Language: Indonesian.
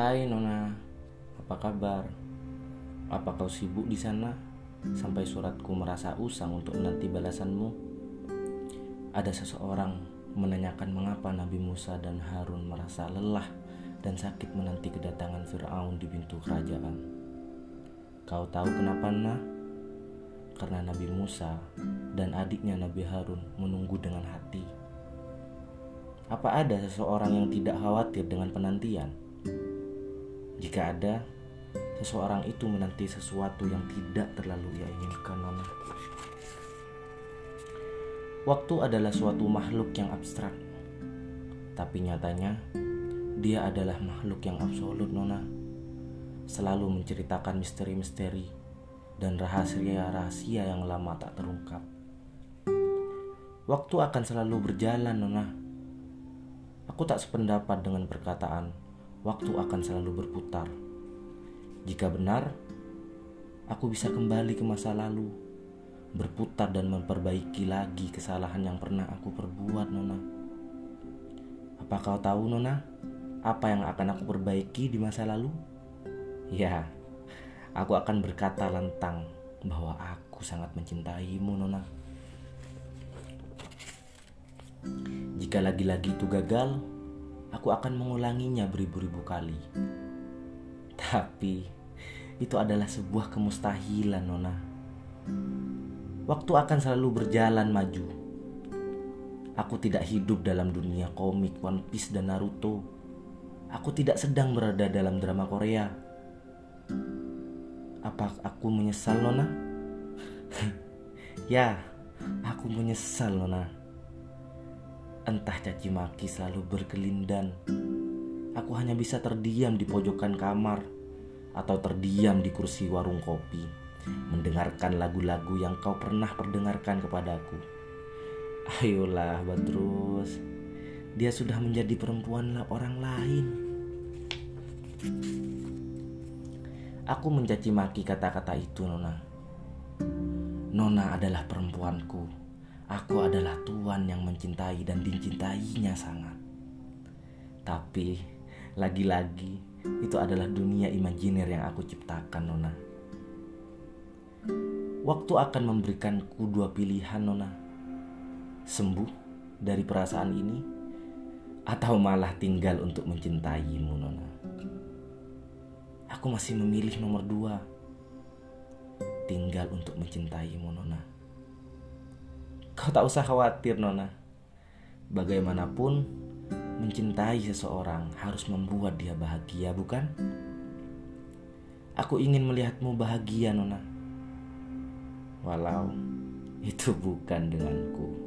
Hai Nona, apa kabar? Apa kau sibuk di sana? Sampai suratku merasa usang untuk menanti balasanmu. Ada seseorang menanyakan mengapa Nabi Musa dan Harun merasa lelah dan sakit menanti kedatangan Fir'aun di pintu kerajaan. Kau tahu kenapa nah? Karena Nabi Musa dan adiknya Nabi Harun menunggu dengan hati. Apa ada seseorang yang tidak khawatir dengan penantian? Jika ada, seseorang itu menanti sesuatu yang tidak terlalu ia inginkan, Nona. Waktu adalah suatu makhluk yang abstrak, tapi nyatanya dia adalah makhluk yang absolut, Nona. Selalu menceritakan misteri-misteri dan rahasia-rahasia yang lama tak terungkap. Waktu akan selalu berjalan, Nona. Aku tak sependapat dengan perkataan waktu akan selalu berputar. Jika benar, aku bisa kembali ke masa lalu, berputar dan memperbaiki lagi kesalahan yang pernah aku perbuat, Nona. Apa kau tahu, Nona, apa yang akan aku perbaiki di masa lalu? Ya, aku akan berkata lantang bahwa aku sangat mencintaimu, Nona. Jika lagi-lagi itu gagal, aku akan mengulanginya beribu-ribu kali. Tapi itu adalah sebuah kemustahilan, Nona. Waktu akan selalu berjalan maju. Aku tidak hidup dalam dunia komik One Piece dan Naruto. Aku tidak sedang berada dalam drama Korea. Apa aku menyesal, Nona? ya, aku menyesal, Nona. Entah caci maki selalu berkelindan. Aku hanya bisa terdiam di pojokan kamar atau terdiam di kursi warung kopi, mendengarkan lagu-lagu yang kau pernah perdengarkan kepadaku. Ayolah, Badrus. Dia sudah menjadi perempuan orang lain. Aku mencaci maki kata-kata itu, Nona. Nona adalah perempuanku Aku adalah tuan yang mencintai dan dicintainya sangat. Tapi lagi-lagi itu adalah dunia imajiner yang aku ciptakan, Nona. Waktu akan memberikanku dua pilihan, Nona. Sembuh dari perasaan ini atau malah tinggal untuk mencintaimu, Nona. Aku masih memilih nomor dua. Tinggal untuk mencintaimu, Nona. Kau tak usah khawatir, Nona. Bagaimanapun, mencintai seseorang harus membuat dia bahagia, bukan? Aku ingin melihatmu bahagia, Nona. Walau itu bukan denganku.